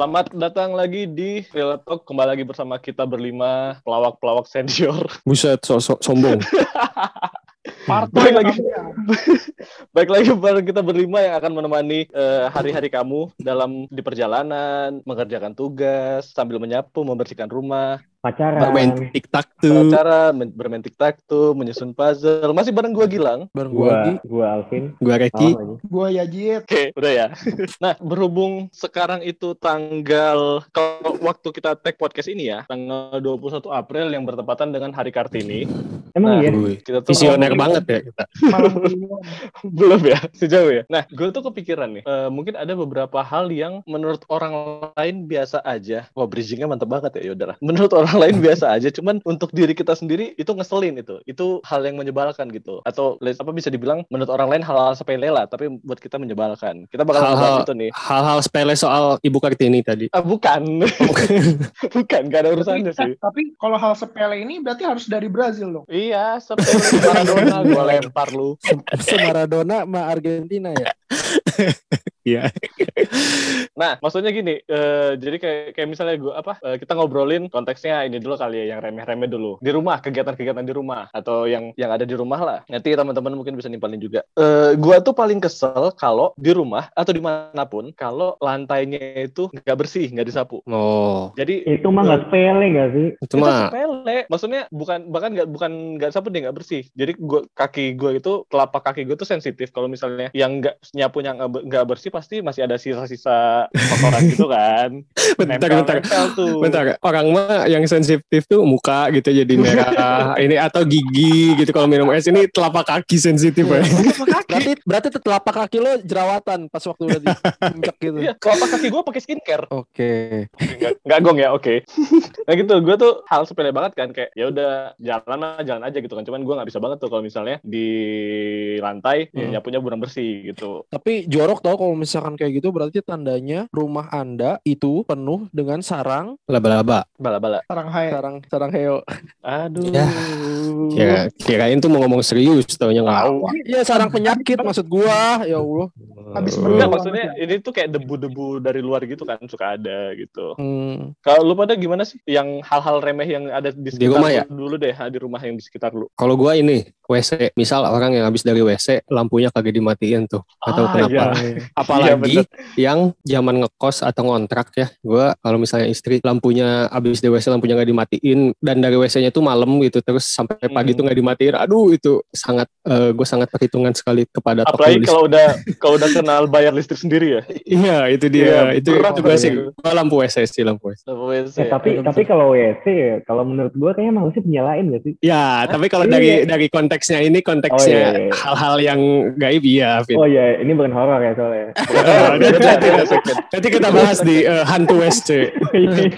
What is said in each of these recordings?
Selamat datang lagi di Real Talk. Kembali lagi bersama kita berlima pelawak-pelawak senior. Buset, so, so, sombong. Baik lagi, baik lagi bareng kita berlima yang akan menemani eh, hari-hari kamu dalam di perjalanan, mengerjakan tugas, sambil menyapu, membersihkan rumah, pacaran Main tiktak tuh. beracara, men- bermain tiktak tuh, menyusun puzzle. Masih bareng gua Gilang. Bareng gua gua gua Alvin Gua Reki. Lagi. Gua Yajit. Oke, udah ya. nah, berhubung sekarang itu tanggal kalau waktu kita tag podcast ini ya, tanggal 21 April yang bertepatan dengan Hari Kartini. emang Nah, iya Kita tuh Visioner banget ya kita. Belum ya sejauh ya nah gue tuh kepikiran nih eh, mungkin ada beberapa hal yang menurut orang lain biasa aja wah bridgingnya mantep banget ya yaudahlah menurut orang lain biasa aja cuman untuk diri kita sendiri itu ngeselin itu itu hal yang menyebalkan gitu atau apa bisa dibilang menurut orang lain hal-hal sepele lah tapi buat kita menyebalkan kita bakal Hal-hal- itu nih Hal-hal sepele soal Ibu Kartini tadi. ah, bukan bukan gak ada urusannya sih Tapi kalau hal sepele ini berarti harus dari Brazil dong. Iya, sepele Maradona gue lempar lu. Maradona sama Argentina ya. Iya. Nah, maksudnya gini, eh, jadi kayak kayak misalnya gue apa eh, kita ngobrolin konteksnya ini dulu kali ya, yang remeh-remeh dulu di rumah, kegiatan-kegiatan di rumah atau yang yang ada di rumah lah. Nanti teman-teman mungkin bisa nimpalin juga. Eh, gua tuh paling kesel kalau di rumah atau di mana pun kalau lantainya itu nggak bersih, nggak disapu. Oh, Jadi itu mah nggak sepele nggak sih itu itu mah sepele. Maksudnya bukan bahkan nggak bukan nggak sapu deh nggak bersih. Jadi gua kaki gua itu telapak kaki gua tuh sensitif. Kalau misalnya yang nggak nyapunya nggak be- nggak bersih pasti masih ada sisa-sisa kotoran gitu kan. bentar bentar. Nempel tuh. Bentar, orang mah yang sensitif tuh muka gitu jadi merah. ini atau gigi gitu kalau minum es ini telapak kaki sensitif ya. Berarti berarti telapak kaki lo jerawatan pas waktu udah diinjak gitu. Iya, telapak kaki gua pakai skincare. Oke. Nggak, nggak gong ya, oke. nah gitu, gue tuh hal sepele banget kan kayak ya udah jalan aja, jalan aja gitu kan. Cuman gue nggak bisa banget tuh kalau misalnya di lantai ya Hmm. nyapunya kurang bersih gitu. Tapi jorok tau kalau misalkan kayak gitu berarti tandanya rumah Anda itu penuh dengan sarang Laba-laba. Bala-bala. Sarang hai. sarang sarang heo. Aduh. Ya. Kira, kirain tuh mau ngomong serius taunya nggak. Tahu. Iya sarang penyakit maksud gua. Ya Allah. Habis. Enggak, maksudnya ini tuh kayak debu-debu dari luar gitu kan suka ada gitu. Hmm. Kalau lu pada gimana sih? Yang hal-hal remeh yang ada di sekitar rumah lu ya? dulu deh, di rumah yang di sekitar lu. Kalau gua ini WC, misal orang yang habis dari WC lampunya kagak dimatiin tuh. Atau Ah, kenapa? iya. Apalagi Iya, yang zaman ngekos atau ngontrak ya. Gua kalau misalnya istri lampunya habis dari WC lampunya nggak dimatiin dan dari WC-nya tuh malam gitu terus sampai pagi Hmm. tuh nggak dimatiin. Aduh itu sangat gue sangat perhitungan sekali kepada toko Apalagi listrik. kalau udah kalau udah kenal bayar listrik sendiri ya. Iya itu dia. Iya, itu berat juga sih. itu. Gua lampu WC sih lampu WC. Sama WC. Eh, tapi tapi kalau WC ya, kalau menurut gua kayaknya manusia penyalain gak sih Ya, tapi kalau Iya. dari dari konteksnya ini konteksnya Oh, iya, iya. hal-hal yang gaib iya, Fit. oh iya ini bukan horor ya soalnya nanti, kita bahas di eh, hantu WC.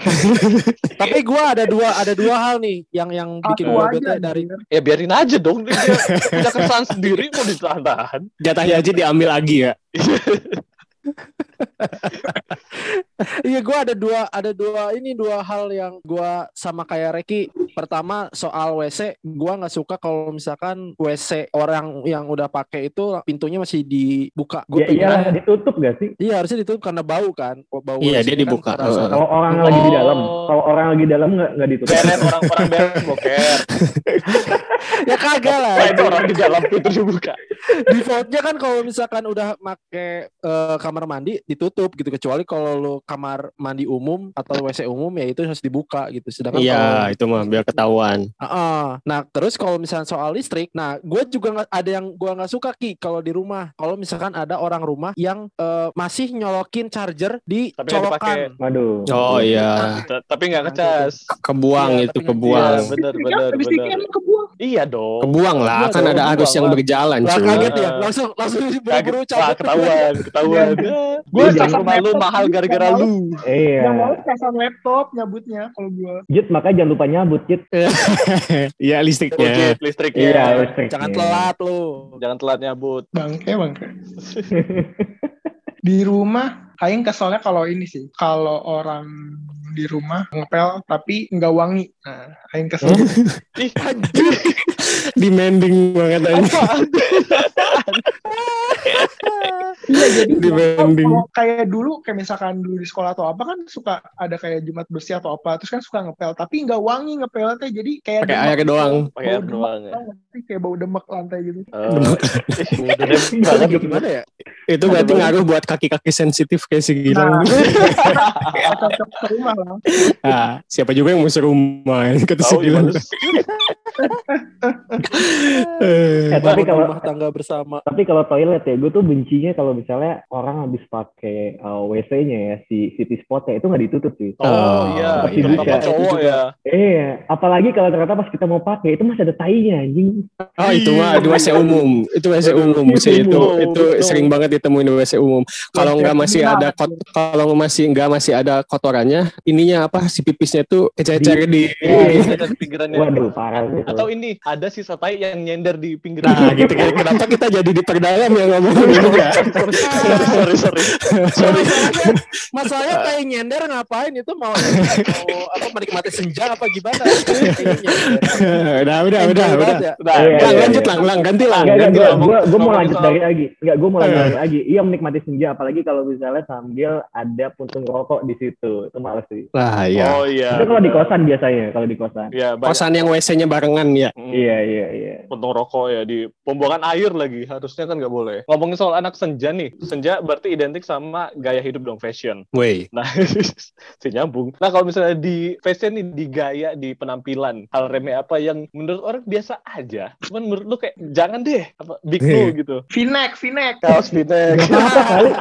Tapi gua ada dua ada dua hal nih yang yang bikin aja bete dari Ya biarin aja dong dia punya keresahan sendiri mau ditahan-tahan. Jatahnya aja diambil lagi ya. Iya gue ada dua ada dua ini dua hal yang gua sama kayak Reki. Pertama soal WC, gua nggak suka kalau misalkan WC orang yang udah pakai itu pintunya masih dibuka. Gue ya iyalah ditutup gak sih Iya harusnya ditutup karena bau kan. Bau Iya, WC dia kan dibuka. kalau orang lagi di dalam Oh. kalau orang lagi di dalam nggak nggak ditutup Beren orang-orang beren boker. ya kagak lah. Nah, itu orang di dalam pintu dibuka. Defaultnya kan kalau misalkan udah make eh, kamar mandi ditutup gitu kecuali kalau lu kamar mandi umum atau WC umum ya itu harus dibuka gitu. Sedangkan kalau Iya, itu mah biar ketahuan. Heeh. Nah terus kalau misalnya soal listrik, nah gue juga nggak ada yang gue nggak suka ki kalau di rumah. Kalau misalkan ada orang rumah yang eh, masih nyolokin charger di Tapi colokan. dipakai. waduh Oh iya, T- Tapi nggak ngecas. kebuang Iya, itu kebuang. Iya, bener Ya, bener listriknya bener. emang kebuang. Iya dong. Kebuang lah, Iya kan ada arus kebuang yang berjalan Lah kaget ya, langsung langsung Kaget. buru-buru ketahuan, ketahuan. Gue Casan rumah lu mahal gara-gara yang lu. iya Yang mau pasang laptop nyabutnya kalau gue. Jit makanya jangan lupa nyabut Jit Iya listriknya. Ojek listriknya. iya listrik Jangan telat lu. Jangan telat nyabut. Bangke bangke. di rumah Aing keselnya kalau ini sih, kalau orang di rumah ngepel tapi nggak wangi. Nah, Aing kesel. Ih, Demanding banget apaan? Iya Iya jadi Dibanding. kalau kayak dulu kayak misalkan dulu di sekolah atau apa kan suka ada kayak Jumat bersih atau apa terus kan suka ngepel tapi nggak wangi ngepelnya teh jadi kayak Pakai demek air gitu. doang. Pakai air Bau doang demek, ya. kayak bau demek lantai gitu Oh, Itu lagi gimana ya? Itu berarti ngaruh buat kaki-kaki sensitif kayak si Gilang. Ke rumah lah Nah, siapa juga yang mau serumah kata si tahu Gilang. gimana sih? Eh, Eh, tapi kalau rumah tangga bersama. tapi kalau toilet ya, gue tuh bencinya kalau misalnya orang habis pakai uh, WC-nya ya si city spot ya itu nggak ditutup sih. Oh Oh, iya, iya. Itu cowok juga. ya. Iya, apalagi kalau ternyata pas kita mau pakai itu masih ada tainya anjing. Oh itu mah di WC umum, itu WC umum sih itu itu sering banget ditemuin di WC umum. Kalau nggak masih ada kot, kalau masih nggak masih ada kotorannya, ininya apa si pipisnya tuh kececer di. Iya, ada di pinggirannya. Waduh, parah. Atau ini ada sisa tai yang nyender di pinggir. Nah gitu kan kenapa kita jadi diperdalam ya ngomongin ini ya? sorry, sorry. Sorry. Masalahnya, kayak nyender ngapain itu mau mau apa menikmati senja apa gimana? udah udah udah udah. Nah, Iya, Lang iya, lanjut iya. lang lang ganti lang. Ganti gue lang. gua, gua mau lanjut dari lagi. Enggak, gue mau lanjut dari lagi. Iya menikmati senja, apalagi kalau misalnya sambil ada puntung rokok di situ. Itu males sih. Lah ya. Oh iya. Itu kalau di kosan biasanya, kalau di kosan. Iya. Kosan yang WC-nya barengan ya. Mm. Iya, iya, iya. Untung rokok ya di pembuangan air lagi harusnya kan nggak boleh. Ngomongin soal anak senja nih, senja berarti identik sama gaya hidup dong fashion. Woi. Nah, si nyambung. Nah kalau misalnya di fashion nih, di gaya, di penampilan, hal remeh apa yang menurut orang biasa aja, cuman menurut lu kayak jangan deh, apa big no gitu. V-neck V-neck Kaos v-neck. Gak apa-apa kali.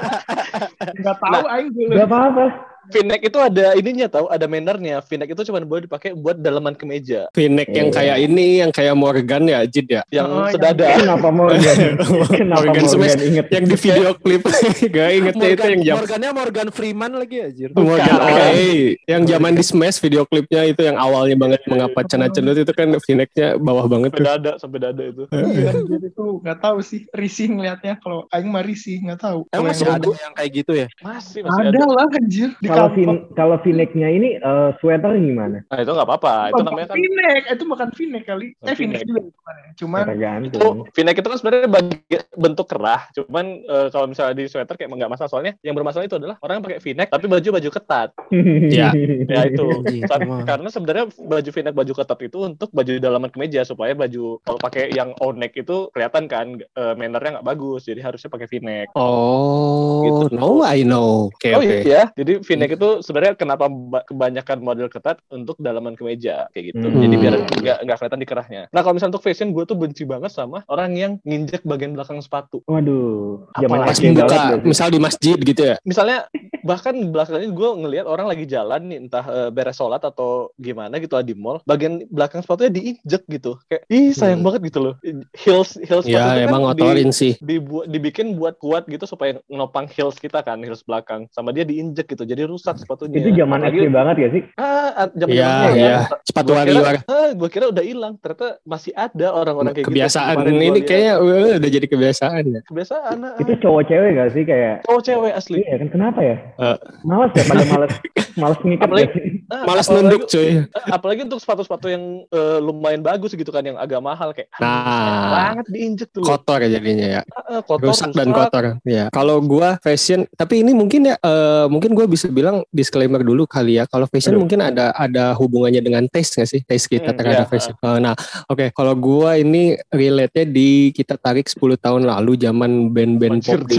nggak tahu aing dulu Gak apa-apa. V-neck itu ada ininya tahu, ada mannernya. V-neck itu cuma boleh dipakai buat dalaman kemeja, V-neck yang Iya. kayak ini, yang kayak Morgan ya, Jid ya. yang Oh, yang- sedada. Kenapa Morgan? Kenapa Morgan Morgan Smash inget? yang di video klip gak ingetnya itu Morgan, yang jam Morgannya Morgan Freeman lagi anjir. Morgan Bukan. Oe yang zaman di Smash video klipnya itu yang awalnya banget mengapa cena cenut itu kan V-necknya bawah banget Sampai dada, sampai dada itu. Iya, anjir, itu nggak tahu sih risih ngelihatnya kalau aing mah risih nggak tahu Emang masih yang ada yang kayak gitu ya? Masih, masih ada ada. lah anjir di Kalau fin kalau v-necknya ini eh, sweater gimana? Nah itu nggak apa-apa. Itu namanya kan V-neck, itu bukan V-neck kali. Bukan Eh V-neck. juga bukan ya. Cuman itu. V-neck itu kan sebenarnya bagi- bentuk kerah. Cuman eh, kalau misalnya di sweater kayak nggak masalah. Soalnya yang bermasalah itu adalah orang yang pakai V-neck tapi baju baju ketat. Iya. Ya itu. Kar- emang. karena sebenarnya baju V-neck baju ketat itu untuk baju dalaman kemeja supaya baju kalau pakai yang O-neck itu kelihatan kan eh, mannernya nggak bagus. Jadi harusnya pakai V-neck. Oh, Gitu. no I know. Oke oh oke. iya, jadi V-neck itu sebenarnya kenapa ba- kebanyakan model ketat untuk dalaman kemeja kayak gitu. Hmm. Jadi biar nggak nggak kelihatan di kerahnya. Nah kalau misalnya untuk fashion, gue tuh benci banget sama orang yang nginjek bagian belakang sepatu. Waduh, zaman Pas SD banget buka, gak sih? misal di masjid gitu ya. Misalnya bahkan belakangnya gue ngelihat orang lagi jalan nih entah eh, beres sholat atau gimana gitu lah di mall, bagian belakang sepatunya diinjek gitu. Kayak ih sayang Hmm. banget gitu loh. Heels heels sepatu Ya itu emang kan di- ngotorin sih. dibuat dibikin buat kuat gitu supaya nopang heels kita kan heels belakang sama dia diinjek gitu jadi rusak sepatunya Itu zaman Apalagi- SD banget ya sih? ah ah, zaman Iya zaman iya. Sepatu Gua kira- warrior. ah, gue kira udah hilang ternyata masih ada orang-orang kayak Kebiasaan gitu gua ini kayaknya uh, udah jadi kebiasaan ya. kebiasaan ah. Itu cowok cewek gak sih kayak? cowok cewek asli Iya kan kenapa ya? Eh. Males ya pada males males ngikat Apalagi- Ah, Malas apalagi- nunduk cuy. ah, apalagi untuk sepatu-sepatu yang eh, lumayan bagus gitu kan yang agak mahal kayak Nah. banget diinjek tuh Kotor jadinya ya. Ah, kotor rusak dan kotor ya kalau gua fashion tapi ini mungkin ya eh, mungkin gua bisa bilang disclaimer dulu kali ya kalau fashion Aduh. mungkin ada ada hubungannya dengan taste nggak sih taste kita Hmm, terhadap iya. fashion Eh, nah oke kalau gua ini relate nya di kita tarik 10 tahun lalu zaman band-band pop di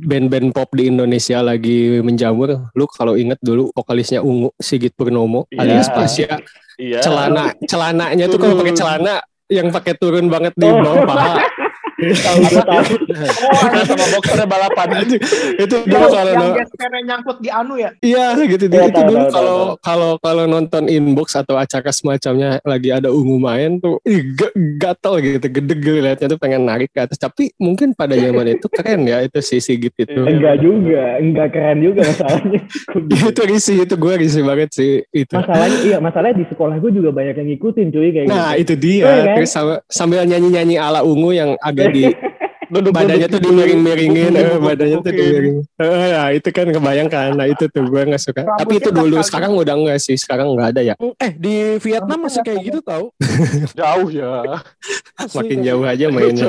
band-band pop di Indonesia lagi menjamur lu kalau inget dulu vokalisnya Ungu Sigit Purnomo Iya. alias Pasya iya celana celananya tuh kalau pakai celana yang pakai turun banget di Oh. bawah paha Tahu gue tahu. oh, Ada sama boxernya balapan itu itu yang, dulu kalau yang gespernya nyangkut di anu ya. Iya gitu Iya, itu dulu kalau kalau kalau nonton inbox atau acara semacamnya lagi ada ungu main tuh gatel gitu gede liatnya tuh pengen narik ke atas tapi mungkin pada zaman itu keren ya itu si Sigit itu Iya. Enggak juga, enggak keren juga masalahnya. itu risih itu gue risih banget sih itu masalahnya iya, masalahnya di sekolah gue juga banyak yang ngikutin cuy kayak nah gitu. itu dia Iya kan? terus sambil nyanyi nyanyi ala ungu yang agak di Duduk, badannya duduk, tuh dimiring-miringin, eh, badannya tuh dimiring. Eh, nah, itu kan kebayangkan. Nah, itu tuh gue nggak suka. Rambutnya Tapi itu dulu, sekarang udah enggak sih. Sekarang nggak ada ya. Eh di Vietnam masih kayak gitu tau. Jauh ya. Asli, Makin jauh aja mainnya.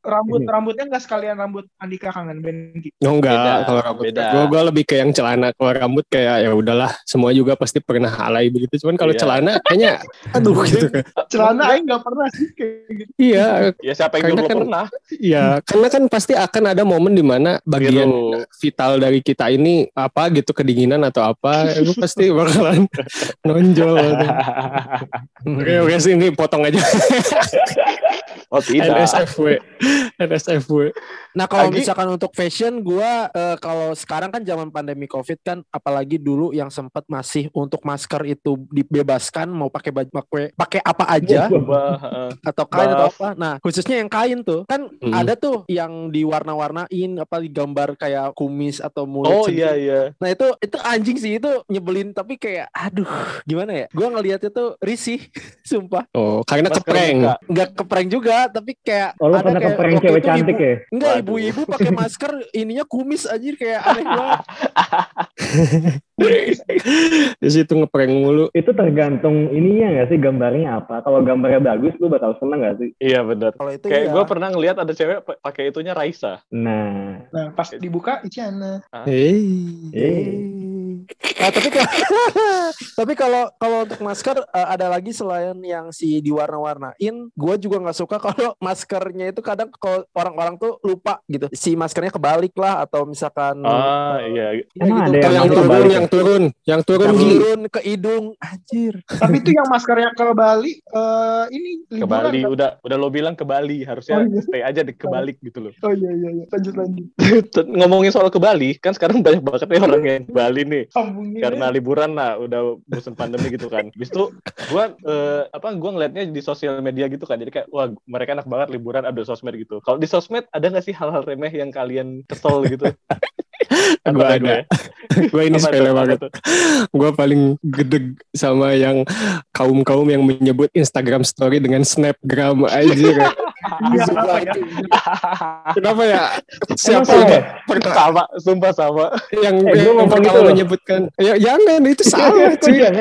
Rambut rambutnya nggak sekalian rambut Andika kangen Benki. Oh enggak, kalau rambut beda. gue gue lebih ke yang celana. Kalau rambut kayak ya udahlah, semua juga pasti pernah alay begitu. Cuman kalau Iya. celana kayaknya aduh gitu kan. Celana Aing nggak pernah sih kayak gitu. Iya, Ya siapa yang dulu kan- pernah? Iya, karena kan pasti akan ada momen di mana bagian Biru. vital dari kita ini apa gitu kedinginan atau apa, itu pasti bakalan nonjol. Oke, oke sih ini potong aja. Oh tidak. NSFW, NSFW. Nah kalau Agi- misalkan untuk fashion, gua eh, kalau sekarang kan zaman pandemi covid kan, apalagi dulu yang sempat masih untuk masker itu dibebaskan mau pakai baju pakai pakai apa aja Bah, heeh. atau kain atau apa. Nah khususnya yang kain tuh kan Hmm. ada tuh yang diwarna-warnain apa digambar kayak kumis atau mulut. Oh sendiri. iya iya. Nah itu itu anjing sih itu nyebelin tapi kayak aduh gimana ya? Gua ngelihatnya tuh risih, sumpah. Oh, karena Masker keprank. muka. Nggak keprank juga tapi kayak Oh, ada kayak waktu cewek itu cantik ibu- ya? Enggak ibu-ibu pakai masker ininya kumis anjir kayak aneh banget. Di situ ngeprank mulu. Itu tergantung ininya nggak sih gambarnya apa? Kalau gambarnya bagus, lu bakal seneng nggak sih? Iya benar. Kalau itu Kayak iya. gue pernah ngeliat ada cewek pa- pakai itunya Raisa. Nah, Nah pas dibuka Icyana. Hei. eh, Nah, tapi kalau tapi kalau kalau untuk masker eh, ada lagi selain yang si diwarna-warnain, gue juga nggak suka kalau maskernya itu kadang kalau orang-orang tuh lupa gitu, si maskernya kebalik lah atau misalkan Ah iya. ya Emang gitu, ada yang yang turun, yang turun, yang turun yang turun ke hidung, anjir. Tapi itu yang maskernya ke Bali eh ini Ke Bali kan? udah udah lo bilang ke Bali harusnya Oh, iya. stay aja di kebalik gitu loh. Oh iya iya iya. Lanjut lanjut. Ngomongin soal ke Bali kan sekarang banyak banget nih orang yang ke Bali nih Sambungin. karena liburan lah udah bosan pandemi gitu kan. Habis itu gua eh, apa gua ngeliatnya di sosial media gitu kan. Jadi kayak wah mereka enak banget liburan ada sosmed gitu. Kalau di sosmed ada nggak sih hal-hal remeh yang kalian kesel gitu? Tuh ada. gue? Gue ini sepele banget. tuh? Gue paling gedeg sama yang kaum-kaum yang menyebut Instagram story dengan snapgram aja. Iya apa ya? Kenapa ya? Siapa yang ya? pertama sama, sumpah sama. yang, Eh, yang pertama gitu menyebutkan? Ya jangan itu salah Kok cuy.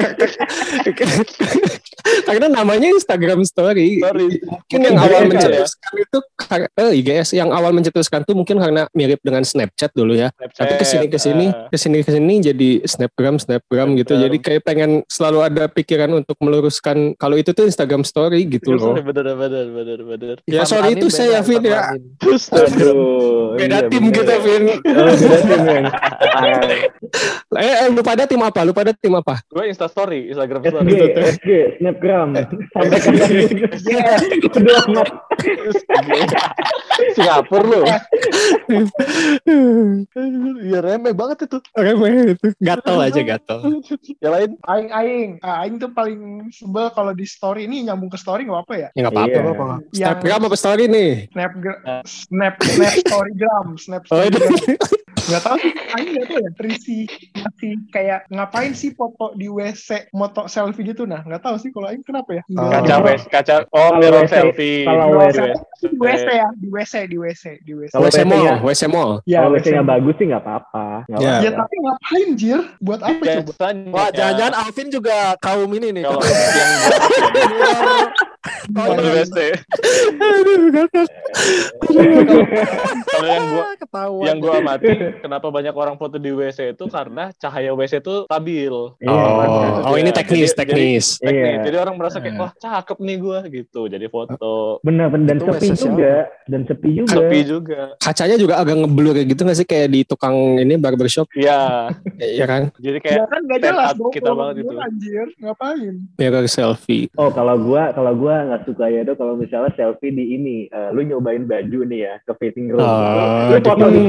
Karena namanya Instagram story. Sorry. Mungkin yang awal IGS mencetuskan itu kar- eh, IGS yang awal mencetuskan tuh mungkin karena mirip dengan Snapchat dulu ya. Tapi ke sini ke sini Ah. ke sini ke sini jadi snapgram snapgram gitu. Snapgram. Jadi kayak pengen selalu ada pikiran untuk meluruskan kalau itu tuh Instagram story gitu loh. Bener, bener, bener, bener. Ya, sorry, itu saya, Vin, ya. Ramin. Aduh. Beda iya, tim bener. kita, Vin. Oh, beda tim kan. Eh, eh, lu pada tim apa? Lu pada tim apa? Gue Insta Story, Instagram SG, Story. SG, Snapgram. Sampai ke Udah amat. Singapura lu. Ya remeh banget itu. Remeh itu. Gatel aja gatel. Yang lain Aing aing. Ah, aing tuh paling sebel kalau di story ini nyambung ke story nggak apa ya? Ya nggak apa-apa. Iya. apa Snapgram apa story nih? snap snap snap storygram, snap storygram. Gak tau sih, Aing gak tau ya, Risi masih kayak ngapain sih foto di WC, moto selfie gitu nah, gak tahu sih kalau Aing kenapa ya? kaca Oh. wes, kaca oh mirror WC, selfie. kalau Di WC. Di WC ya, di WC, di WC, di WC. Kalau WC Mall, WC-nya WC Mall. Ya, Kalau WC. WC-nya bagus sih nggak apa-apa. Nggak Ya. Ya tapi ngapain Jir? Buat apa coba? Wah, jangan-jangan Alvin juga kaum ini nih. kalau yang di luar- kalau. Aduh, yang gua ketahuan. yang gua amati kenapa banyak orang foto di WC itu karena cahaya WC itu stabil. Iya, Oh, oh ini Jadi- teknis, jadi- teknis. Teknis. Iya. Jadi orang merasa kayak Eh. wah cakep nih gua gitu. Jadi foto Bener, bener. dan Itu sepi juga, dan sepi juga. sepi juga. Kacanya juga agak ngeblur gitu nggak sih kayak di tukang ini barbershop, Iya. ya kan? Jadi Ya kayak kan gak jelas kita banget itu. Anjir, ngapain? Mirror selfie. Oh kalau gua kalau gua nggak suka ya tuh kalau misalnya selfie di ini, eh, lu nyobain baju nih ya ke fitting room, Oh, lu foto di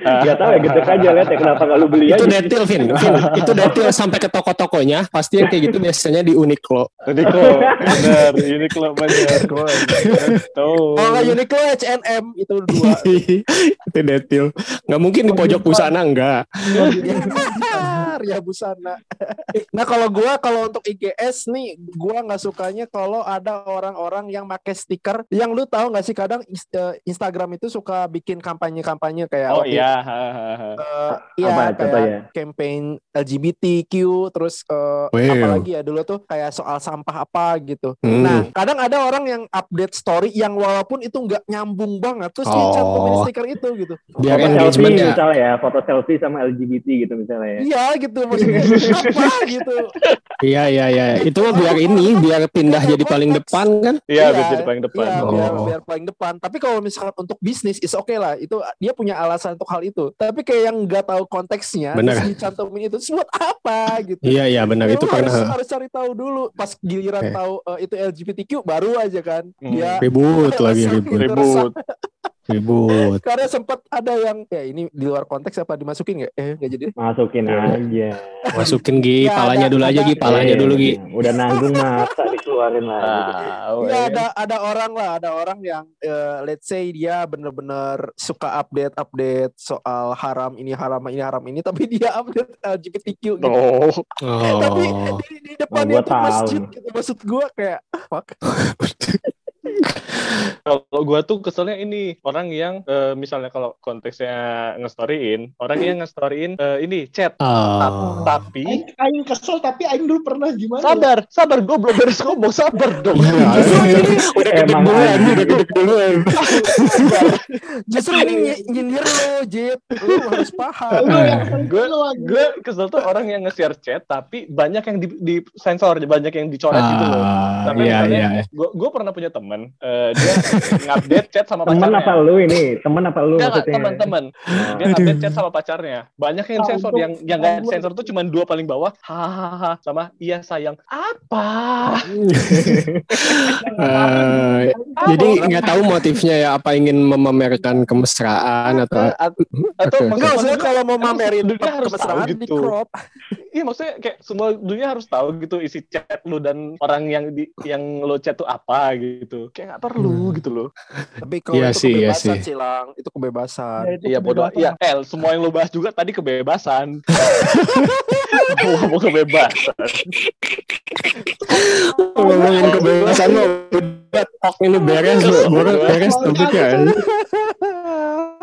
Ah. nggak tahu ya gitu aja lihat ya kenapa nggak lu beli itu aja? detail, Vin. Vin, itu detail sampai ke toko-tokonya. Pasti yang kayak gitu biasanya di Uniqlo. Uniqlo, benar. Uniqlo. Tuh. Oh, Uniqlo H&M itu dua. itu detail. Nggak mungkin di pojok busana enggak. Arya Busana. nah kalau gua kalau untuk IGS nih, gua nggak sukanya kalau ada orang-orang yang pakai stiker yang lu tahu nggak sih kadang eh, Instagram itu suka bikin kampanye-kampanye kayak Oh waktu iya. eh, iya kayak campaign LGBTQ terus Wow. apalagi ya dulu tuh kayak soal sampah apa gitu. Hmm. Nah, kadang ada orang yang update story yang walaupun itu nggak nyambung banget terus Oh. cantumin stiker itu gitu. Biar foto engagement selfie ya. misalnya ya, foto selfie sama LGBT gitu misalnya ya. Iya gitu maksudnya apa gitu. Iya iya iya. Itu mah biar ini biar pindah jadi paling depan kan. Iya, biar jadi paling depan. Iya, biar, Oh. biar paling depan. Tapi kalau misalkan untuk bisnis is oke lah. Itu dia punya alasan untuk hal itu. Tapi kayak yang nggak tahu konteksnya, Benar. terus dicantumin itu buat apa gitu. Iya iya benar itu harus, pernah harus cari tahu dulu. Pas giliran Oke. tahu eh, itu LGBTQ baru aja kan. Hmm. Dia ribut lagi ribut itu Ribut. ribut. karena sempat ada yang ya ini di luar konteks apa dimasukin nggak? Eh nggak jadi. Masukin aja. Masukin Gi, Ya, palanya ada- dulu aja Gi, palanya Eh, dulu Gi. Udah nanggung masa dikeluarin lagi. Ah, Iya weh. ada ada orang lah, ada orang yang eh, let's say dia bener-bener suka update-update soal haram ini haram ini haram ini, tapi dia update LGBTQ gitu. Oh, Tapi Oh. di, di depannya gua tuh tahu masjid gitu. Maksud gua kayak "Ah, fuck. kalau gua tuh keselnya ini orang yang eh, misalnya kalau konteksnya ngestoryin, orang yang ngestoryin eh, ini chat, Oh. tapi Aing, aing kesel tapi aing dulu pernah gimana? ya? sabar, sabar, gue belum beres ngomong, sabar dong. Iya, udah kedek Emang duluan, anjing. udah kedek duluan. Justru ini ny- nyindir lo, Jit. Lu harus paham. Gue gue kesel tuh orang yang nge-share chat tapi banyak yang di, di sensor banyak yang dicoret gitu loh Ah, Sampai iya misalnya, iya. gue gue pernah punya teman dia ngupdate chat sama Temen pacarnya. apa lu ini? Temen apa lu Enggak, enggak, teman-teman Oh. dia ngupdate chat sama pacarnya. Banyak yang Ah, sensor. untuk- yang yang nggak untuk- sensor tuh cuma dua paling bawah. Hahaha. Sama iya sayang. Apa? Eh, jadi nggak tahu motifnya ya apa ingin memamerkan kemesraan atau atau atau Oke, Enggak, maksudnya kalau mau mamerin dunia harus kemesraan tahu gitu. iya maksudnya kayak semua dunia harus tahu gitu isi chat lu dan orang yang di yang lo chat tuh apa gitu. Kayak nggak perlu gitu loh Tapi kalau Iya itu sih, iya kebebasan sih. sih, Lang. Itu kebebasan. Ya, Iya bodoh. Iya, El, semua yang lo bahas juga tadi kebebasan. Ngomong kebebasan. ngomongin kebebasan lo udah talk ini beres lo beres beres topiknya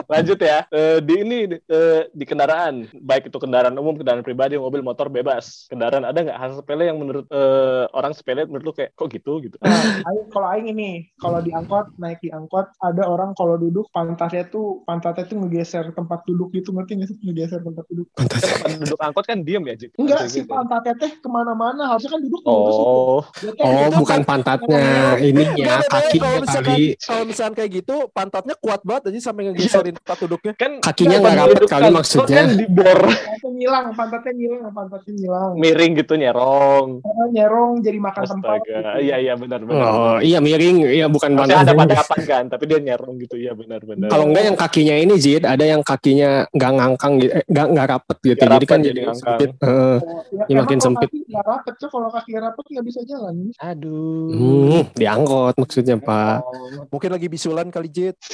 Lanjut ya. Eh, di ini eh, di kendaraan, baik itu kendaraan umum, kendaraan pribadi, mobil, motor bebas. Kendaraan ada nggak hal sepele yang menurut eh, orang sepele menurut lu kayak kok gitu gitu? Nah, aing, kalau aing ini, kalau di angkot, naik di angkot, ada orang kalau duduk pantatnya tuh, pantatnya tuh ngegeser tempat duduk gitu, ngerti nggak sih? Ngegeser tempat duduk. Kan pas duduk angkot kan diem ya, Jik? Enggak, Maksudnya si gitu. pantatnya teh ke mana-mana, harusnya kan duduk di situ. Oh, teh oh bukan pantatnya ininya kakinya kalau misalkan kali kalau misalkan kayak gitu pantatnya kuat banget aja sampai ngegeserin tempat duduknya. kan kakinya nggak rapet kali angkot maksudnya Kan dibor pantatnya ngilang, pantatnya ngilang, pantatnya ngilang. miring gitu nyerong. Nyerong jadi makan tempat. Gitu. Iya iya benar benar. oh iya miring iya bukan Maksudnya ada pantatnya pada kapan kan, tapi dia nyerong gitu ya benar-benar. kalau enggak yang kakinya ini Zid ada yang kakinya nggak ngangkang gitu nggak nggak rapet gitu Nggak jadi kan rapet, jadi sempit Heeh. Oh, ya, makin sempit. Nggak rapet tuh, kalau kaki rapet nggak bisa jalan. Aduh. Hmm, diangkut maksudnya Pak. Oh. Mungkin lagi bisulan kali Jit.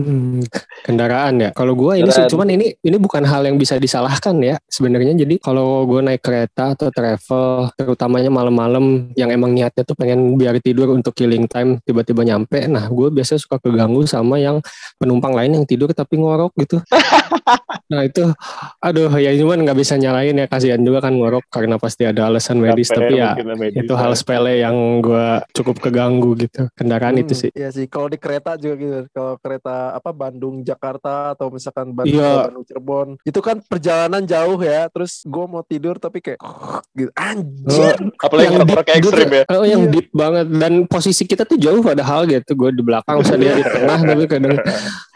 Hmm, kendaraan ya. Kalau gua ini sih cuman ini ini bukan hal yang bisa disalahkan ya sebenarnya. Jadi kalau gua naik kereta atau travel, terutamanya malam-malam yang emang niatnya tuh pengen biar tidur untuk killing time, tiba-tiba nyampe. Nah, gue biasanya suka keganggu sama yang penumpang lain yang tidur tapi ngorok gitu. nah itu, aduh ya cuman nggak bisa nyalain ya kasihan juga kan ngorok karena pasti ada alasan medis. Tapi ya medis, itu hal sepele yang gua cukup keganggu gitu. Kendaraan itu Hmm, sih. Iya sih. Kalau di kereta juga gitu. Kalau kereta apa Bandung Jakarta atau misalkan Bandung, Iya. Bandung Cirebon, itu kan perjalanan jauh ya. Terus gue mau tidur tapi kayak gitu. Anjir. Apalagi yang deep, kayak ekstrim ya. Oh, yang Iya. deep banget dan posisi kita tuh jauh padahal gitu. Gue di belakang, usah dia di tengah tapi kadang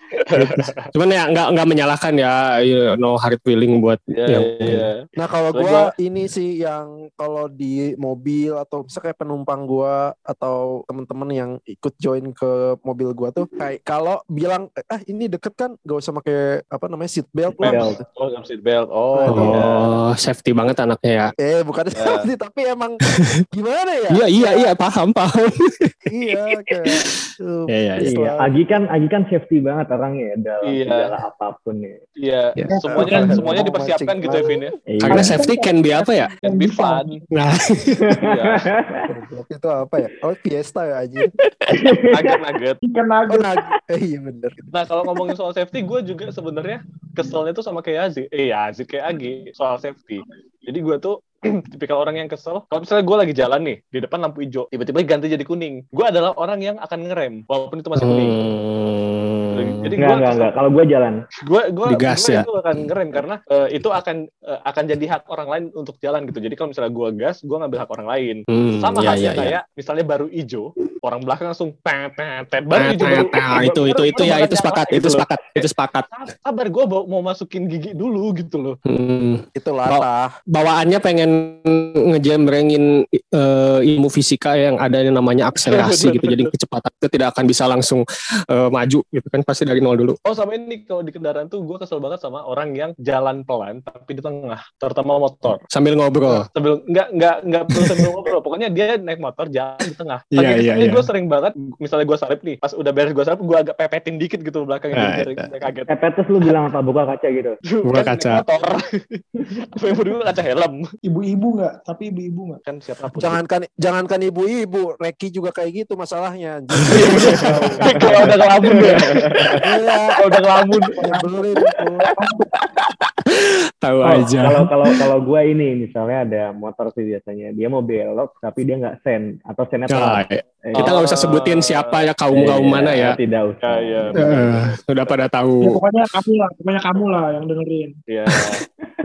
cuman ya nggak nggak menyalahkan ya you no hard feeling buat Iya, yang iya. Nah kalau gua gua- ini sih yang kalau di mobil atau misalnya kayak penumpang gua atau temen-temen yang ikut join ke mobil gua tuh kayak kalau bilang ah ini deket kan gak usah pakai apa namanya seat belt lah. Belt. Oh, seat belt. Oh, Nah, iya. oh safety banget anaknya ya. Eh bukan Ya. sih tapi emang gimana ya? Iya iya iya paham paham. Iya kayak Iya, iya, please Iya. Agi kan Agi kan safety banget orang ya dalam Iya. segala apa pun ya. Iya, Ya. semuanya Kan semuanya dipersiapkan gitu ya, banget. Vin ya. Iya. Karena safety can be apa ya? Can be fun. Nah, Iya. Itu apa ya? Oh Fiesta ya aja. Nugget-nugget. Ikan Oh nugget. nag eh, iya bener. Nah kalau ngomongin soal safety, gue juga sebenarnya keselnya tuh sama kayak Aziz. Eh ya Aziz kayak Agi soal safety. Jadi gue tuh tipikal orang yang kesel. Kalau misalnya gue lagi jalan nih di depan lampu hijau, tiba-tiba ganti jadi kuning. Gue adalah orang yang akan ngerem walaupun itu masih kuning. hmm, Jadi Enggak, gue enggak, enggak. Kalau gue jalan. gue gue ya? itu akan ngerem karena eh, itu akan eh, akan jadi hak orang lain untuk jalan gitu. Jadi kalau misalnya gue gas, gue ngambil hak orang lain. hmm, Sama ya, halnya ya, ya. kayak misalnya baru hijau, orang belakang langsung tet tet tet baru Nah, nah, nah, itu itu itu ya itu sepakat itu gitu sepakat itu sepakat. Sabar gue mau masukin gigi dulu gitu loh. Hmm, Itu latah. bawaannya pengen ngejembrengin eh, ilmu fisika yang ada yang namanya akselerasi gitu. Jadi kecepatan itu tidak akan bisa langsung eh, maju gitu kan pasti dari nol dulu. Oh sama ini kalau di kendaraan tuh gue kesel banget sama orang yang jalan pelan tapi di tengah, terutama motor. Sambil ngobrol. Sambil nggak nggak nggak perlu sambil ngobrol, pokoknya dia naik motor jalan di tengah. Iya, Saking iya, keselnya iya. Gue sering banget, misalnya gue salip nih, pas udah beres gue salip, gue agak pepetin dikit gitu belakangnya Nah, biar kaget. Pepet terus lu bilang apa? Buka kaca gitu. Buka Kan kaca. Motor. Apa yang berdua kaca helm Ibu-ibu nggak? Tapi ibu-ibu nggak? kan siapa pun. Jangankan jangankan ibu-ibu, Reki juga kayak gitu masalahnya. anjing. kalau udah ngelamun ya, Iya, kalau udah ngelamun. Tahu Oh, aja. Kalau kalau kalau gue ini misalnya ada motor sih biasanya dia mau belok tapi dia nggak sen atau sennya Nah. Eh, kita nggak usah sebutin siapa ya kaum kaum iya, mana ya. Tidak usah. Ya, ya, Eh, udah pada Ya, tahu. pokoknya kamu lah, pokoknya kamu lah yang dengerin. Ya.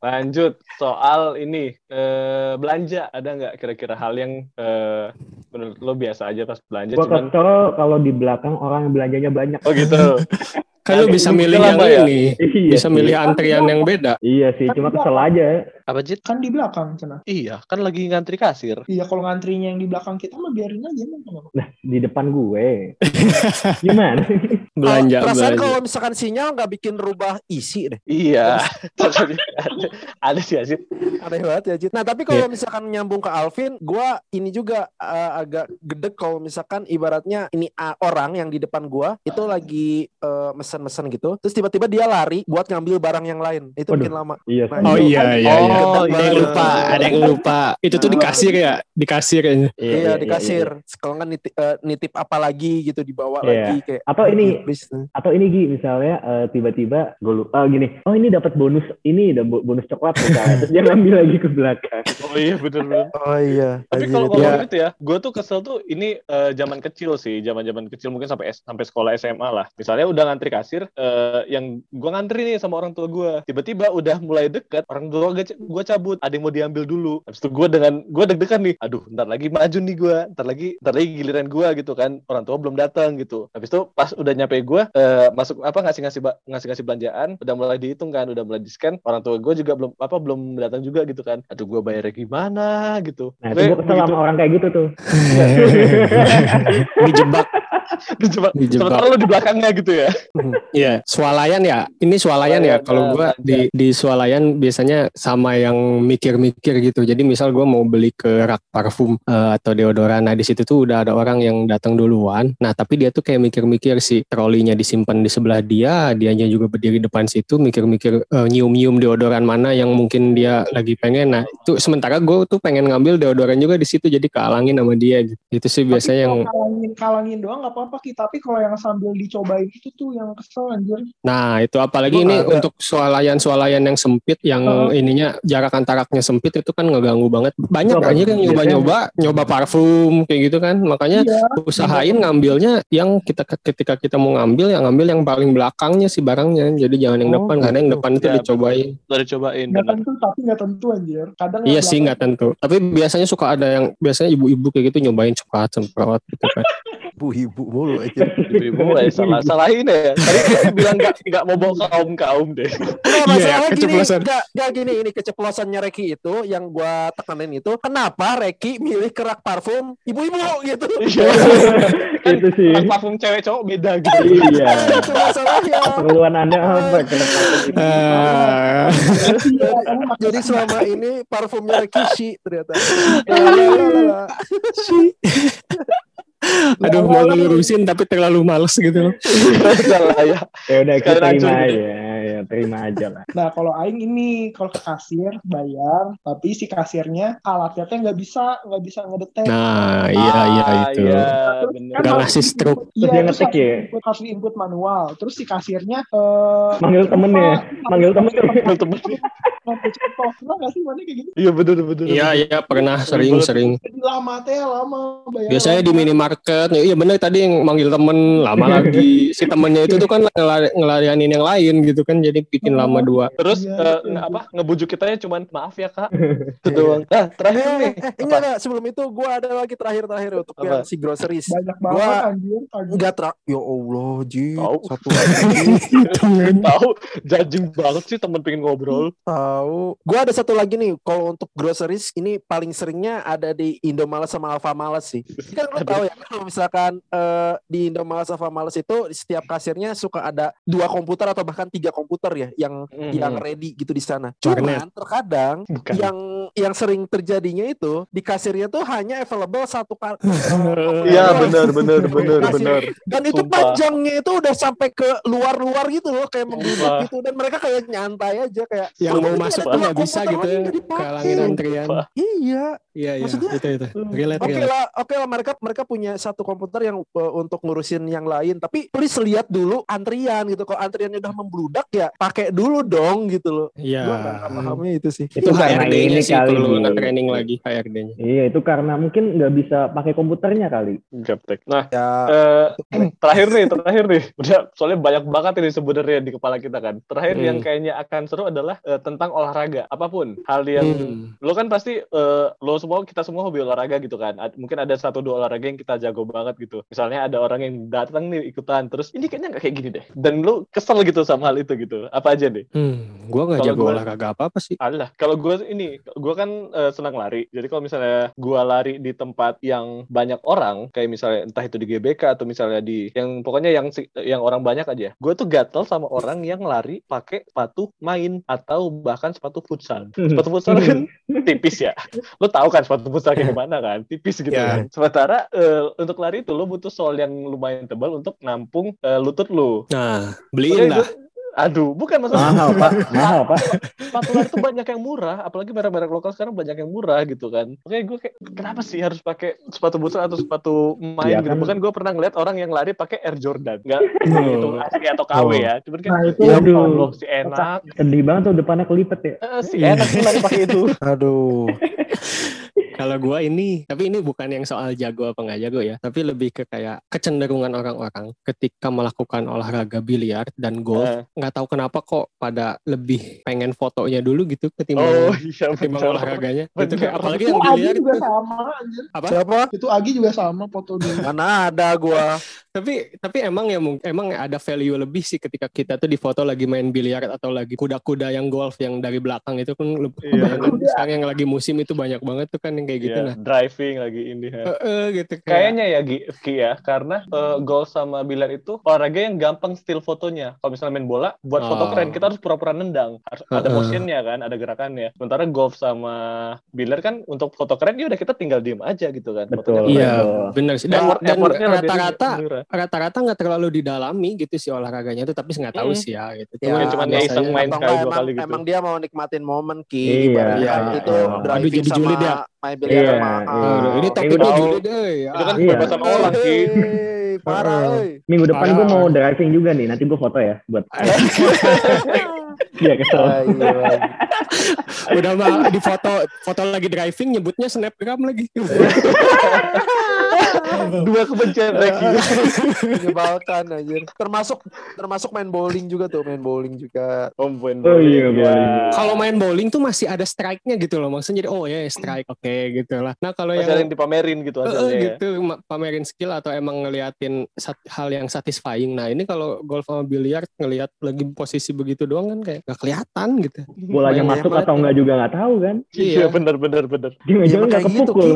Lanjut soal ini eh, belanja ada nggak kira-kira hal yang eh, menurut lo biasa aja pas belanja Gue cuman kesel kalau di belakang orang yang belanjanya banyak. oh gitu Kan lu bisa milih yang ya? ini. Iya Bisa milih antrian yang beda. Iya sih, cuma kesel aja. Apa Jit? Kan di belakang sana. Iya kan lagi ngantri kasir Iya kalau ngantrinya yang di belakang kita mah biarin aja emang kenapa? Nah, di depan gue. Gimana? Belanja, Kalau- Perasaan kalau misalkan sinyal nggak bikin rubah isi deh. iya ada, ada sih Aziz Aneh banget ya, Jit. Nah, tapi kalau misalkan nyambung ke Alvin, gua ini juga eh, agak gedek kalau misalkan ibaratnya ini ah, orang yang di depan gua itu lagi eh, mesen-mesen gitu, terus tiba-tiba dia lari buat ngambil barang yang lain. Itu Waduh. bikin lama. Iya. Nah, sih. Oh iya iya iya. Oh, Ada yang iya. lupa, ada yang lupa. Itu tuh di kasir ya, di kasir kayaknya. Iya, di kasir. Kalau nggak nitip, eh, nitip apa lagi gitu dibawa Iya. lagi kayak Atau ini Please. atau ini Gi, misalnya eh, tiba-tiba gue lupa gini, oh ini dapat bonus ini bo- bonus coklat misalnya, terus dia ngambil lagi ke belakang. oh iya bener-bener Oh iya. Tapi kalau itu- ngomongin itu ya, gue tuh kesel tuh ini eh, zaman kecil sih, zaman zaman kecil mungkin sampai sampai sekolah SMA lah. Misalnya udah ngantri kasir, eh, yang gue ngantri nih sama orang tua gue, tiba-tiba udah mulai deket, orang tua gue gue cabut, ada yang mau diambil dulu. Habis itu gue dengan gue deg-degan nih, aduh, ntar lagi maju nih gue, ntar lagi ntar lagi giliran gue gitu kan, orang tua belum datang gitu. Habis itu pas udah nyampe gue, eh, masuk apa ngasih ngasih ngasih ngasih belanjaan, udah mulai dihitung kan, udah mulai di scan, orang tua gue juga belum apa belum datang juga gitu kan. Aduh, gue bayarnya gimana gitu. Nah, itu gue kesel sama orang kayak gitu tuh. Dijebak. Dijebak. Dijebak. Sementara lu di belakangnya gitu ya. Iya, swalayan ya. Ini swalayan ya. Kalau gua di di swalayan biasanya sama yang mikir-mikir gitu. Jadi misal gua mau beli ke rak parfum eh, atau deodoran. Nah, di situ tuh udah ada orang yang datang duluan. Nah, tapi dia tuh kayak mikir-mikir si trolinya disimpan di sebelah dia, dianya juga berdiri depan situ mikir-mikir eh, nyium-nyium deodoran mana yang mungkin dia lagi pengen. Nah, itu sementara gue tuh pengen ngambil deodoran juga di situ jadi kealangin sama dia gitu. Itu sih biasanya yang kalangin, kalangin doang apa-apa Ki. Tapi kalau yang sambil dicobain itu tuh yang kesel anjir. Nah itu apalagi Gua ini ada. untuk swalayan-swalayan yang sempit yang Heeh. ininya jarak antaraknya sempit itu kan ngeganggu banget. Banyak Gua aja yang nyoba-nyoba, nyoba parfum kayak gitu kan. Makanya Iya. usahain ngambilnya yang kita ketika kita mau ngambil yang ngambil yang paling belakangnya sih barangnya. Jadi jangan yang Oh, depan karena yang gitu. depan itu Ya, dicobain. Udah dicobain Nggak tentu tapi nggak tentu anjir. Kadang Iya sih nggak tentu. Tapi biasanya suka ada yang biasanya ibu-ibu kayak gitu nyobain semprot semprot gitu kan. ibu-ibu mulu aja. Ibu eh, salah salahin ya. Tadi dia bilang nggak nggak mau bawa kaum kaum deh. Iya, masalah gini, keceplosan. enggak, enggak gini, ini keceplosannya Reki itu yang gua tekanin itu, kenapa Reki milih kerak parfum ibu-ibu gitu? Iya. itu sih. Kan parfum cewek cowok beda gitu. Iya. itu masalahnya. Keperluan Anda apa? Kamu pakai Jadi selama ini parfumnya Reki Shi ternyata. Lalalala. Aduh mau ngelurusin tapi terlalu males gitu loh. Salah ya. Ya udah kita terima aja. Ya terima aja lah. Nah, kalau aing ini kalau ke kasir bayar, tapi si kasirnya alatnya teh nggak bisa nggak bisa ngedetek. Nah iya iya Ah, itu. Iya, Terus bener. kan Udah ngasih di-input- stroke. Terus dia ngetik ya? di-input- Harus di input manual. Terus si kasirnya eh Manggil temennya. Manggil temennya. Temen. ngambil contoh. Pernah nggak sih mana kayak gitu? Iya bener bener. Iya iya pernah sering sering. Lama teh lama bayar. Biasanya di minimarket, iya bener tadi yang manggil temen lama lagi. Si temennya itu tuh kan ngelari, ngelarianin yang lain gitu kan, jadi bikin lama dua. Terus Iya, eh, iya, nge- iya. apa ngebujuk kitanya cuman maaf ya kak. Itu doang. Nah terakhir Eh, nih. eh, Apa? enggak, enggak. Sebelum itu gue ada lagi terakhir-terakhir untuk Apa? yang si groceries. banyak banget Gua- anjir. anjir. Enggak terak. Ya Allah, Ji. Tahu. Satu lagi. Tahu jajing banget sih temen pengen ngobrol. Tahu. Gua ada satu lagi nih. Kalau untuk groceries ini paling seringnya ada di Indomaret sama Alfamart sih. Kan lo tahu ya kalau misalkan eh, di Indomaret sama Alfamart itu di setiap kasirnya suka ada dua komputer atau bahkan tiga komputer ya yang Mhm. yang ready gitu di sana. Cuman terkadang Bukan. yang yang sering terjadinya itu di kasirnya tuh hanya available satu kar- Iya bener bener bener Kasir. bener. dan itu Sumpah. panjangnya itu udah sampai ke luar-luar gitu loh kayak membludak gitu dan mereka kayak nyantai aja kayak Yang "Oh, mau masuk tuh nggak bisa gitu ya, nggak dipakai." kalangin antrian. Sumpah. Iya, Iya iya Maksudnya- itu itu. Relate oke lah, oke lah mereka mereka punya satu komputer yang uh, untuk ngurusin yang lain. Tapi please lihat dulu antrian gitu. Kalau antriannya udah membludak ya pakai dulu dong gitu loh. Iya. Gua nggak pahamnya itu sih. Itu karena HRD-nya ini sih kali. Perlu training lagi HRD-nya. Iya itu karena mungkin nggak bisa pakai komputernya kali. Gaptek. Nah Ya, eh, terakhir nih terakhir nih. Udah soalnya banyak banget ini sebenarnya di kepala kita kan. Terakhir Hmm. yang kayaknya akan seru adalah eh, tentang olahraga apa pun hal yang Hmm. lo kan pasti eh, lo semua kita semua hobi olahraga gitu kan mungkin ada satu dua olahraga yang kita jago banget gitu misalnya ada orang yang datang nih ikutan terus ini kayaknya nggak kayak gini deh dan lo kesel gitu sama hal itu gitu apa aja deh Hmm, gua nggak jago gua- olahraga apa apa sih. Alah, kalau gue ini, gue kan eh, senang lari. Jadi kalau misalnya gue lari di tempat yang banyak orang, kayak misalnya entah itu di GBK atau misalnya di yang pokoknya yang yang orang banyak aja, gue tuh gatel sama orang yang lari pakai sepatu main atau bahkan sepatu futsal. Sepatu futsal kan tipis ya. Lo tahu kan sepatu futsal kayak gimana kan? Tipis gitu Ya. kan. Sementara eh, untuk lari itu lo butuh sol yang lumayan tebal untuk nampung eh, lutut lo. Nah, beliin lah. Aduh, bukan masalah Mahal pak, mahal pak. sepatu lari tuh banyak yang murah, apalagi merek-merek lokal sekarang banyak yang murah gitu kan. Makanya gue kayak kenapa sih harus pakai sepatu futsal atau sepatu main Ya gitu? kan. Bahkan gue pernah ngeliat orang yang lari pakai Air Jordan, nggak itu asli atau KW Oh. ya. Cuman kan Nah, itu ya aduh. Allah, si enak, Sedih banget tuh depannya kelipet ya. Eh, si enak sih lari pakai itu. aduh. Kalau gua ini, tapi ini bukan yang soal jago apa nggak jago ya, tapi lebih ke kayak kecenderungan orang-orang ketika melakukan olahraga biliar dan golf, Eh. nggak tahu kenapa kok pada lebih pengen fotonya dulu gitu Oh ketimbang iya ketimbang olahraganya. Itu kayak apalagi Itu yang Agi biliar juga itu. sama anjir. Apa? Siapa? Itu Agi juga sama foto dulu. Mana ada gua. Tapi tapi emang ya emang ada value lebih sih ketika kita tuh di foto lagi main biliar atau lagi kuda-kuda yang golf yang dari belakang itu kan Iya. sekarang yang lagi musim itu banyak banget tuh kan yang kayak gitu Iya, nah. driving lagi ini. ya. Eh, eh, gitu kayak Kayaknya ya Gi, Ki ya, karena eh, golf sama biliar itu olahraga yang gampang still fotonya. Kalau misalnya main bola, buat foto Oh. keren kita harus pura-pura nendang. Harus ada Heeh. motionnya kan, ada gerakannya. Sementara golf sama biliar kan untuk foto keren ya udah kita tinggal diem aja gitu kan. Betul. Fotonya Iya, benar sih. Dan, Effort- dan rata-rata rata-rata nggak terlalu didalami gitu sih olahraganya itu, tapi nggak tahu Hmm. sih ya gitu. Ya, cuman ya iseng main sekali dua kali gitu. emang dia mau nikmatin momen Ki. Iya, iya. itu Aduh, driving jadi sama julid ya. main Iya, mahal. iya. Aduh, ini tapi Minggu deh. Itu kan Iya. kebebasan orang. Hei, parah. Minggu depan gue mau driving juga nih. Nanti gue foto ya buat. Iya kesel. Ah, iya. Udah mah di foto foto lagi driving nyebutnya snapgram lagi. Dua kebencian Reki. menyebalkan anjir. Termasuk termasuk main bowling juga tuh, main bowling juga. Om Buen Oh iya, ya. bowling. Kalau main bowling tuh masih ada strike-nya gitu loh. Maksudnya jadi oh ya strike oke gitu lah. Nah, kalau yang yang dipamerin gitu Eh, hasilnya. ya. gitu pamerin skill atau emang ngeliatin sat- hal yang satisfying. Nah ini kalau golf sama biliar ngelihat lagi posisi begitu doang kan kayak gak kelihatan gitu. Bolanya Main masuk atau enggak juga nggak tahu kan. Iya benar benar benar. Jangan-jangan Ya, nggak makanya gitu, kepukul.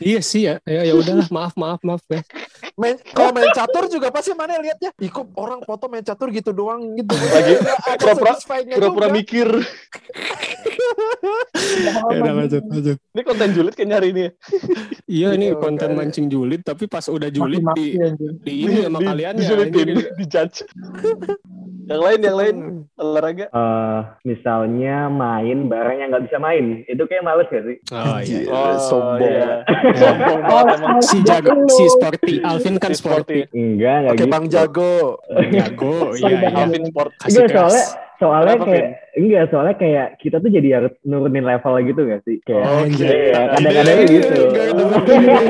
Iya sih ya. Ya ya udahlah maaf maaf maaf ya. Main kalau main catur juga pasti mana lihatnya. Ih kok orang foto main catur gitu doang gitu. Lagi pura-pura- Pura-pura mikir. Ya udah lanjut lanjut. Ini konten julid kayaknya hari ini. ya. Iya ini Iya, konten kayak- mancing julid tapi pas udah julid di di ini sama kalian ya. Dijulitin, di judge. yang lain, yang lain. Olahraga. Eh, misalnya main barang yang nggak bisa main, itu kayak males gak sih? Oh iya. iya. Oh, sombong. iya. Sombong banget emang. Si jago, si sporty, Alvin kan Si sporty. sporty. Enggak, enggak Oke gitu. Bang Jago. Jago, iya. iya. Alvin Sport. Kasih Enggak, keras. Soalnya Kenapa, kayak enggak soalnya kayak kita tuh jadi harus nurunin level gitu gak sih? Kayak Oh, Anjir. iya, kadang-kadang Iya, gitu. Demen, demen.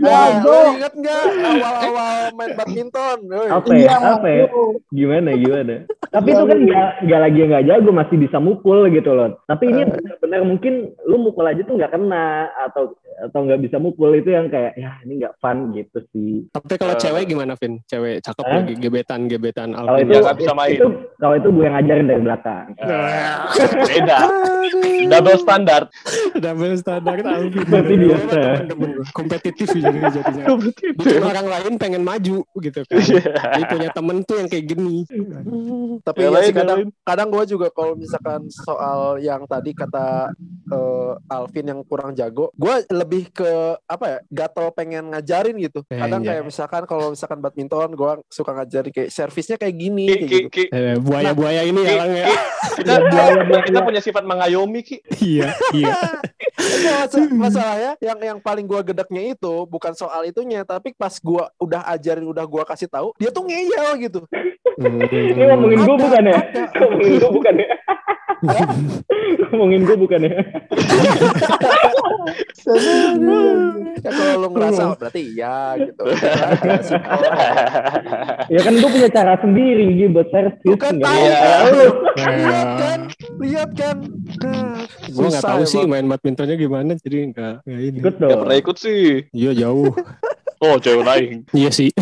Nah, inget nggak awal-awal main badminton? Apa ya Iya, apa ya? gimana gimana? Tapi itu kan nggak nggak lagi nggak jago masih bisa mukul gitu loh. Tapi ini benar-benar mungkin lu mukul aja tuh nggak kena atau atau nggak bisa mukul. Itu yang kayak ya ini nggak fun gitu sih. Tapi kalau Eh. cewek gimana, Vin? Cewek cakep Hah? lagi gebetan gebetan kalau itu Ya, bisa main. itu kalau itu gue yang ngajarin dari belakang Beda. Double standard. Double standar Alvin. Seperti biasa. Temen-temen gue. Kompetitif jadi jadinya. Bikin orang lain pengen maju gitu kan. Jadi punya temen tuh yang kayak gini. Tapi Yang ya sih kadang kadang gue juga kalau misalkan soal yang tadi kata eh, Alvin yang kurang jago, gue lebih ke apa ya gatel pengen ngajarin gitu. Eh, Kadang iya. kayak misalkan kalau misalkan badminton, gue suka ngajarin kayak servisnya kayak gini, Ki, kayak ki, gitu. ki. Eh, buaya-buaya ini Ki, ya Lang ya. Ki. Kita, kita punya sifat mengayomi, Ki. Iya, iya. Masalahnya yang yang paling gua gedeknya itu bukan soal itunya, tapi pas gua udah ajarin, udah gua kasih tahu, dia tuh ngeyel gitu. ini ngomongin gue bukan ya ngomongin gue bukan ya ngomongin gue bukan ya Ya kalau lu ngerasa berarti iya gitu. Ya, ya kan gue punya cara sendiri gitu buat servis Bukan tahu. Iya. lu. Lihat kan? Lihat kan? Nah, Gue nggak tahu sih main badmintonnya gimana, jadi nggak nggak ini. ikut Gak dong pernah ikut sih. Iya jauh. Oh, cewek lain. Iya sih.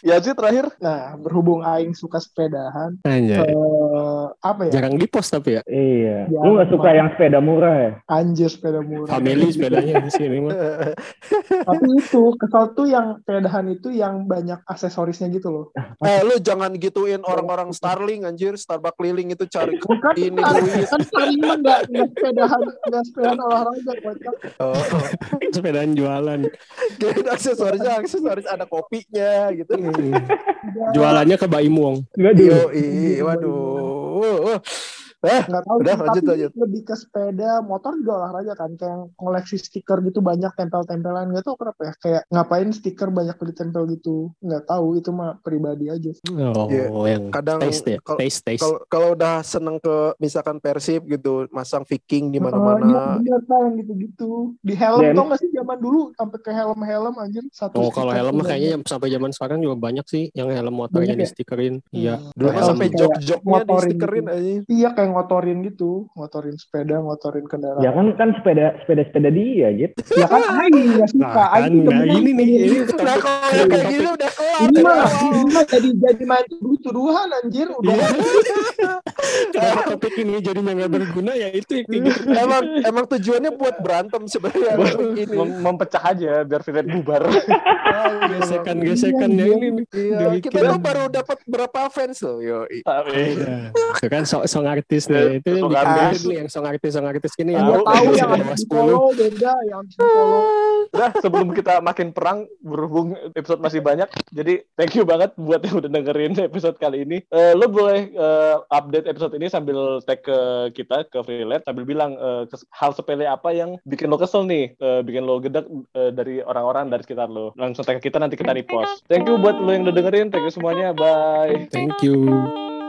Ya sih terakhir. Nah, berhubung Aing suka sepedahan, Anjay. eh, apa ya? Jarang di post tapi ya. iya Ya, lu nggak suka emang. yang sepeda murah ya Anjir sepeda murah. Family sepedanya di sini mah. Tapi itu kesal tuh yang sepedahan itu yang banyak aksesorisnya gitu loh. Eh lu jangan gituin orang-orang Starling anjir, Starbucks keliling itu cari Bukan ini kan, duit. kan Starling mah nggak nggak sepedahan nggak sepedahan olahraga kocak. Oh, oh. Sepedaan jualan. Aksesorisnya aksesoris ada kopinya gitu. Jualannya ke Baim Wong. dulu Yo, waduh. Eh, nggak tahu Udah, sih, lanjut, tapi lanjut. lebih ke sepeda motor juga olahraga kan kayak yang koleksi stiker gitu banyak tempel-tempelan nggak tahu kenapa ya kayak ngapain stiker banyak ditempel gitu nggak tahu itu mah pribadi aja sih. Oh, Iya. yang Kadang taste ya. kalau- Taste, taste. Kalau udah seneng ke misalkan Persib gitu, masang Viking di iya mana-mana. bener kan gitu-gitu di helm Dan- tau nggak sih zaman dulu sampai ke helm-helm anjir satu Oh, kalau helm mah kayaknya yang sampai zaman sekarang juga banyak sih yang helm motornya ya? di stikerin. Iya. Dulu Helm sampai jok-joknya di motorin stikerin gitu. aja. Iya kayak ngotorin gitu, ngotorin sepeda, ngotorin kendaraan. ya kan kan sepeda sepeda sepeda dia gitu Ya kan Aing nggak suka, Nah, kan, Aing nah temen ini nih, ini Nah, kalau yang kayak gini udah kelar. ini mah mah jadi jadi main tuduh-tuduhan anjir udah Iya. Kenapa topik ini jadinya nggak berguna ya itu gitu. emang emang tujuannya buat berantem sebenarnya ini. Mem- mempecah aja biar Vivek bubar. Gesekan-gesekannya Iya, ini nih. Iya, Dibikin. kita tuh baru dapat berapa fans loh, yo. Nah, itu kan song, song artis nih. Itu yang nih yang song artis song artis gini yang yang tahu yang 10. follow beda yang follow Udah sebelum kita makin perang berhubung episode masih banyak, jadi thank you banget buat yang udah dengerin episode kali ini. Eh, lo boleh eh, update episode ini sambil tag ke kita ke Freelance sambil bilang kes- hal sepele apa yang bikin lo kesel nih, eh, bikin lo gedek eh, dari orang-orang dari sekitar lo. Langsung tag ke kita nanti kita repost. Thank you buat lo yang udah dengerin, thank you semuanya, bye. Thank you.